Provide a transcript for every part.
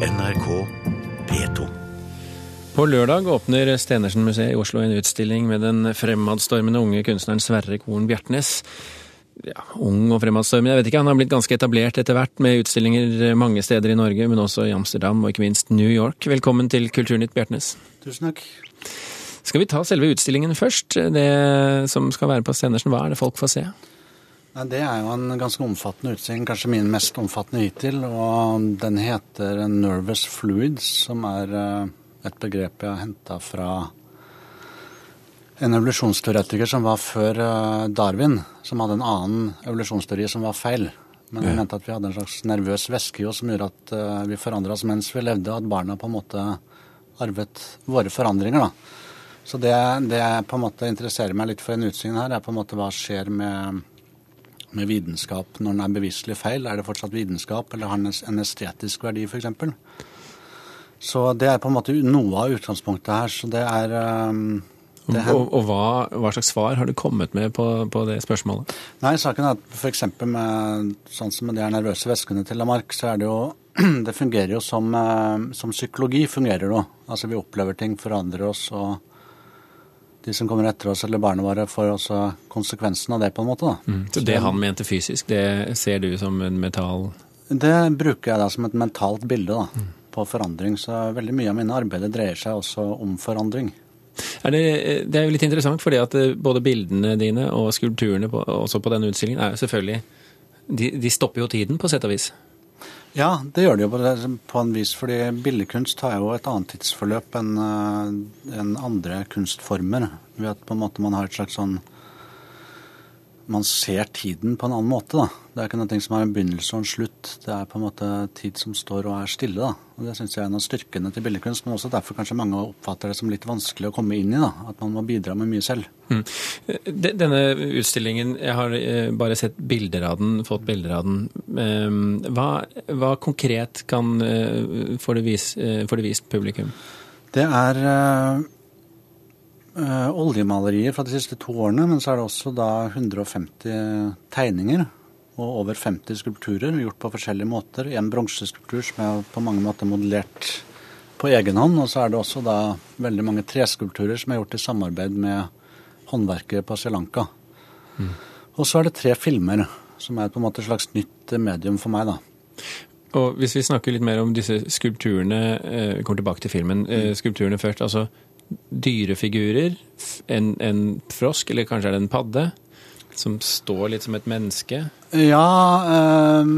NRK P2. På lørdag åpner Stenersen-museet i Oslo en utstilling med den fremadstormende unge kunstneren Sverre Korn Bjertnæs. Ja, ung og fremadstormende, jeg vet ikke, han har blitt ganske etablert etter hvert med utstillinger mange steder i Norge, men også i Amsterdam og ikke minst New York. Velkommen til Kulturnytt, Bjertnæs. Tusen takk. Skal vi ta selve utstillingen først? Det som skal være på Stenersen, hva er det folk får se? Det er jo en ganske omfattende utstilling, kanskje min mest omfattende hittil. Og den heter 'Nervous Fluids', som er eh, et begrep jeg har henta fra en evolusjonsteoretiker som var før eh, Darwin, som hadde en annen evolusjonsteori som var feil. Men Ja. mente at vi hadde en slags nervøs væske i oss som gjorde at eh, vi forandra oss mens vi levde, og at barna på en måte arvet våre forandringer. da. Så det, det jeg på en måte interesserer meg litt for i en utstilling her, er på en måte hva skjer med, med vitenskap når den er beviselig feil. Er det fortsatt vitenskap, eller har den en estetisk verdi, f.eks.? Så det er på en måte noe av utgangspunktet her. Så det er um, det her, Og, og hva, hva slags svar har du kommet med på, på det spørsmålet? Nei, saken er at f.eks. med sånn som med de nervøse væskene til Lamarck, så er det jo Det fungerer jo som, eh, som psykologi fungerer det jo. Altså vi opplever ting, forandrer oss, og de som kommer etter oss, eller barna våre, får også konsekvensen av det, på en måte. da. Så det han mente fysisk, det ser du som en metall... Det bruker jeg da som et mentalt bilde da, på forandring. Så veldig mye av mine arbeider dreier seg også om forandring. Er det, det er jo litt interessant, fordi at eh, både bildene dine og skulpturene på, også på denne utstillingen er jo selvfølgelig de, de stopper jo tiden, på sett og vis. Ja, det gjør det jo på, en vis, fordi billedkunst har jo et annet tidsforløp eh, enn andre kunstformer. Ved at på en måte man har et slags sånn Man ser tiden på en annen måte, da. Det er ikke noe som er en begynnelse og en slutt. Det er på en måte tid som står og er stille, da. Og Det syns jeg er en av styrkene til billedkunst, men også derfor kanskje mange oppfatter det som litt vanskelig å komme inn i, da. At man må bidra med mye selv. Mm. Denne utstillingen, jeg har eh, bare sett bilder av den, fått bilder av den. Eh, Hva, hva konkret kan eh, får du vis, eh, får du vist publikum? Det er oljemalerier fra de siste to årene, men så er det også da 150 tegninger og over 50 skulpturer gjort på forskjellige måter. En bronseskulptur som er på mange måter modellert på egen hånd, og så er det også da veldig mange treskulpturer som er gjort i samarbeid med håndverkere på Sri Lanka. Og så er det tre filmer, som er på en måte et slags nytt medium for meg, da. Og hvis vi snakker litt mer om disse skulpturene, eh, kommer tilbake til filmen, eh, skulpturene først, altså dyrefigurer, en, en frosk, eller kanskje er det en padde, som står litt som et menneske. Ja, eh,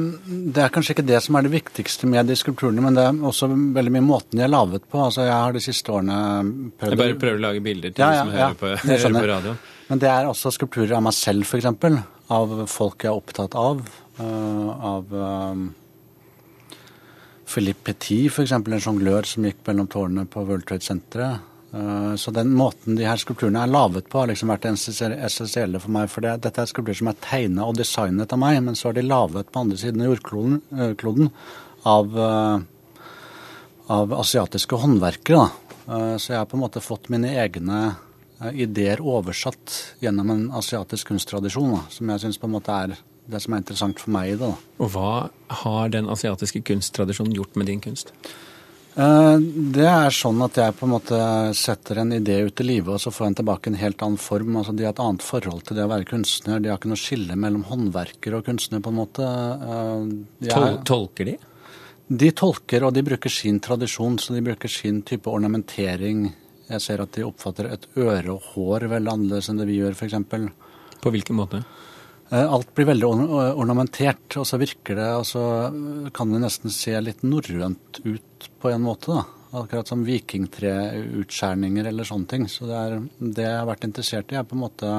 det er kanskje ikke det som er det viktigste med de skulpturene, men det er også veldig mye måten de er laget på. Altså, jeg har de siste årene prøvd Jeg bare prøver å lage bilder til Ja, de ja, som ja, hører, på, jeg hører på radioen. Men det er også skulpturer av meg selv, f.eks. Av folk jeg er opptatt av. eh, av eh, Philippe Petit, f.eks. en sjonglør som gikk mellom tårnene på World Trade Center. Eh, Så den måten de her skulpturene er laget på, har liksom vært essensielle for meg. For det, dette er skulpturer som er tegna og designet av meg, men så er de laget på andre siden av jordkloden eh, av, eh, av asiatiske håndverkere. da. Så jeg har på en måte fått mine egne ideer oversatt gjennom en asiatisk kunsttradisjon, da, som jeg syns på en måte er det som er interessant for meg i det. Og hva har den asiatiske kunsttradisjonen gjort med din kunst? Eh, Det er sånn at jeg på en måte setter en idé ut i livet, og så får den tilbake en helt annen form. Altså De har et annet forhold til det å være kunstner. De har ikke noe skille mellom håndverker og kunstner, på en måte. Eh, jeg- Tol tolker de? De tolker, og de bruker sin tradisjon, så de bruker sin type ornamentering. Jeg ser at de oppfatter et øre og hår veldig annerledes enn det vi gjør, f.eks. På hvilken måte? Eh, Alt blir veldig ornamentert, og så virker det, og så kan det nesten se litt norrønt ut på en måte, da. Akkurat som vikingtreutskjærninger eller sånne ting. Så det er det jeg har vært interessert i, er på en måte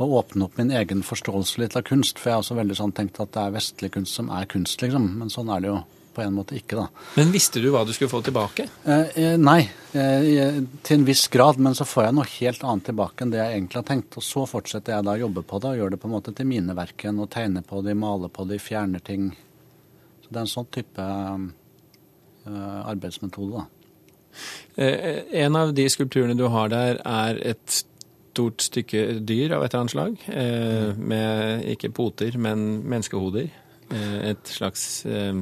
å åpne opp min egen forståelse litt av kunst. For jeg har også veldig sånn tenkt at det er vestlig kunst som er kunst, liksom. Men sånn er det jo på en måte ikke, da. Men visste du hva du skulle få tilbake? Eh, eh, nei, eh, til en viss grad, men så får jeg noe helt annet tilbake enn det jeg egentlig har tenkt. Og så fortsetter jeg da å jobbe på det og gjør det på en måte til mine verk igjen. Og tegner på det, maler på det, fjerner ting. Så det er en sånn type eh, arbeidsmetode, da. Eh, en av de skulpturene du har der, er et stort stykke dyr av et eller annet slag. Eh, med ikke poter, men menneskehoder. Eh, et slags eh,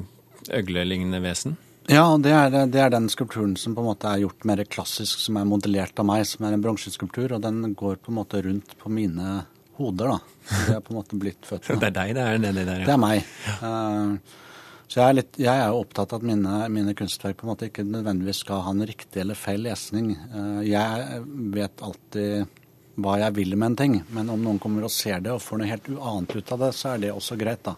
øglelignende vesen. Ja, det er, det er, den skulpturen som på en måte er gjort mer klassisk, som er modellert av meg, som er en bronseskulptur. Og den går på en måte rundt på mine hoder, da. Det er på en måte blitt født med. det er deg det er nedi der, ja. Det er meg. Uh, så jeg er, litt, jeg er, opptatt av at mine, mine, kunstverk på en måte ikke nødvendigvis skal ha en riktig eller feil lesning. Uh, jeg vet alltid hva jeg vil med en ting, men om noen kommer og ser det og får noe helt annet ut av det, så er det også greit, da.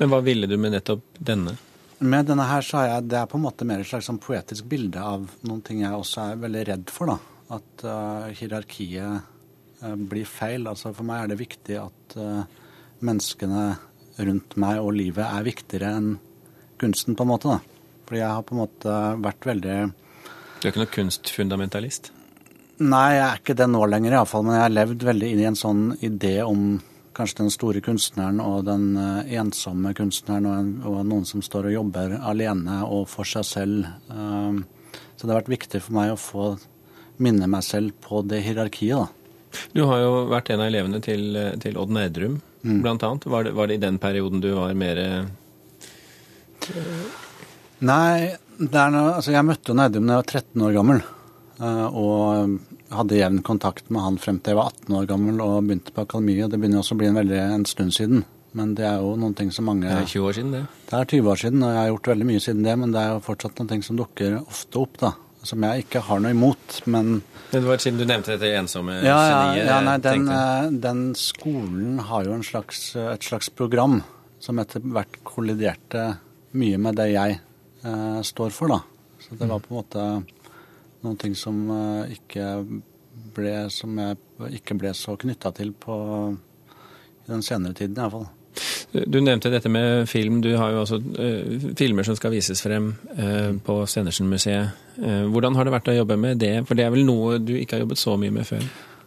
Men hva ville du med nettopp denne? Med denne her så er jeg, det er på en måte mer et slags sånn poetisk bilde av noen ting jeg også er veldig redd for. da. At uh, hierarkiet uh, blir feil. Altså For meg er det viktig at uh, menneskene rundt meg og livet er viktigere enn kunsten, på en måte. da. Fordi jeg har på en måte vært veldig Du er ikke noen kunstfundamentalist? Nei, jeg er ikke det nå lenger iallfall. Men jeg har levd veldig inn i en sånn idé om kanskje den store kunstneren og den eh, ensomme kunstneren, og, en, og, noen som står og jobber alene og for seg selv. Um, så det har vært viktig for meg å få minne meg selv på det hierarkiet. da. Du har jo vært en av elevene til, til Odd Nerdrum, mm. blant annet. Var det, var det, i den perioden du var mer. Nei, noe, altså jeg møtte Nerdrum da jeg var 13 år gammel. Uh, og hadde jevn kontakt med han frem til jeg var 18 år gammel og begynte på akademiet. Det begynner også å bli en, veldig, en stund siden. Men det er jo noen ting som mange Det er 20 år siden, det. Det er 20 år siden, og jeg har gjort veldig mye siden det. Men det er jo fortsatt noen ting som dukker ofte opp, da. Som jeg ikke har noe imot, men Det var siden du nevnte dette ensomme ja, ja, geniet. Ja, nei, den, eh, den, skolen har jo slags, et slags program som etter hvert kolliderte mye med det jeg eh, står for, da. Så det var på en måte noen ting som eh, ikke ble, som jeg ikke ble så knytta til på i den senere tiden, iallfall. Du nevnte dette med film. Du har jo også uh, filmer som skal vises frem uh, på Stenersen-museet. Uh, hvordan har det vært å jobbe med det? For det er vel noe du ikke har jobbet så mye med før?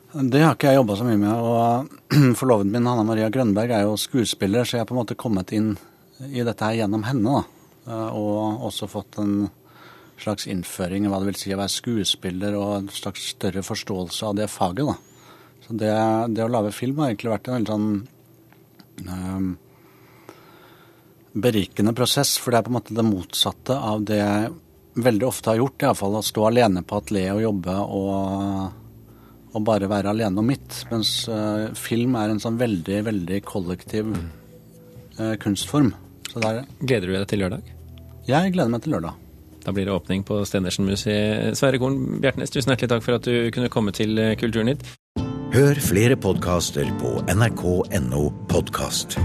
Det har ikke jeg jobba så mye med. Og forloven min, Hanna Maria Grønberg, er jo skuespiller, så jeg har på en måte kommet inn i dette her gjennom henne. da. Og også fått en slags innføring i hva det vil si å være skuespiller, og en slags større forståelse av det faget. da. Så det, det å lage film har egentlig vært en veldig sånn um, berikende prosess, for det er på en måte det motsatte av det jeg veldig ofte har gjort. Iallfall å stå alene på atelieret og jobbe og, og, bare være alene om mitt. Mens uh, film er en sånn veldig, veldig kollektiv uh, kunstform. Gleder du deg til lørdag? Jeg gleder meg til lørdag. Da blir det åpning på Stenersen-museet. Sverre Korn Bjertnæs, tusen hjertelig takk for at du kunne komme til eh, Kulturnytt. Hør flere podkaster på nrk.no podkast.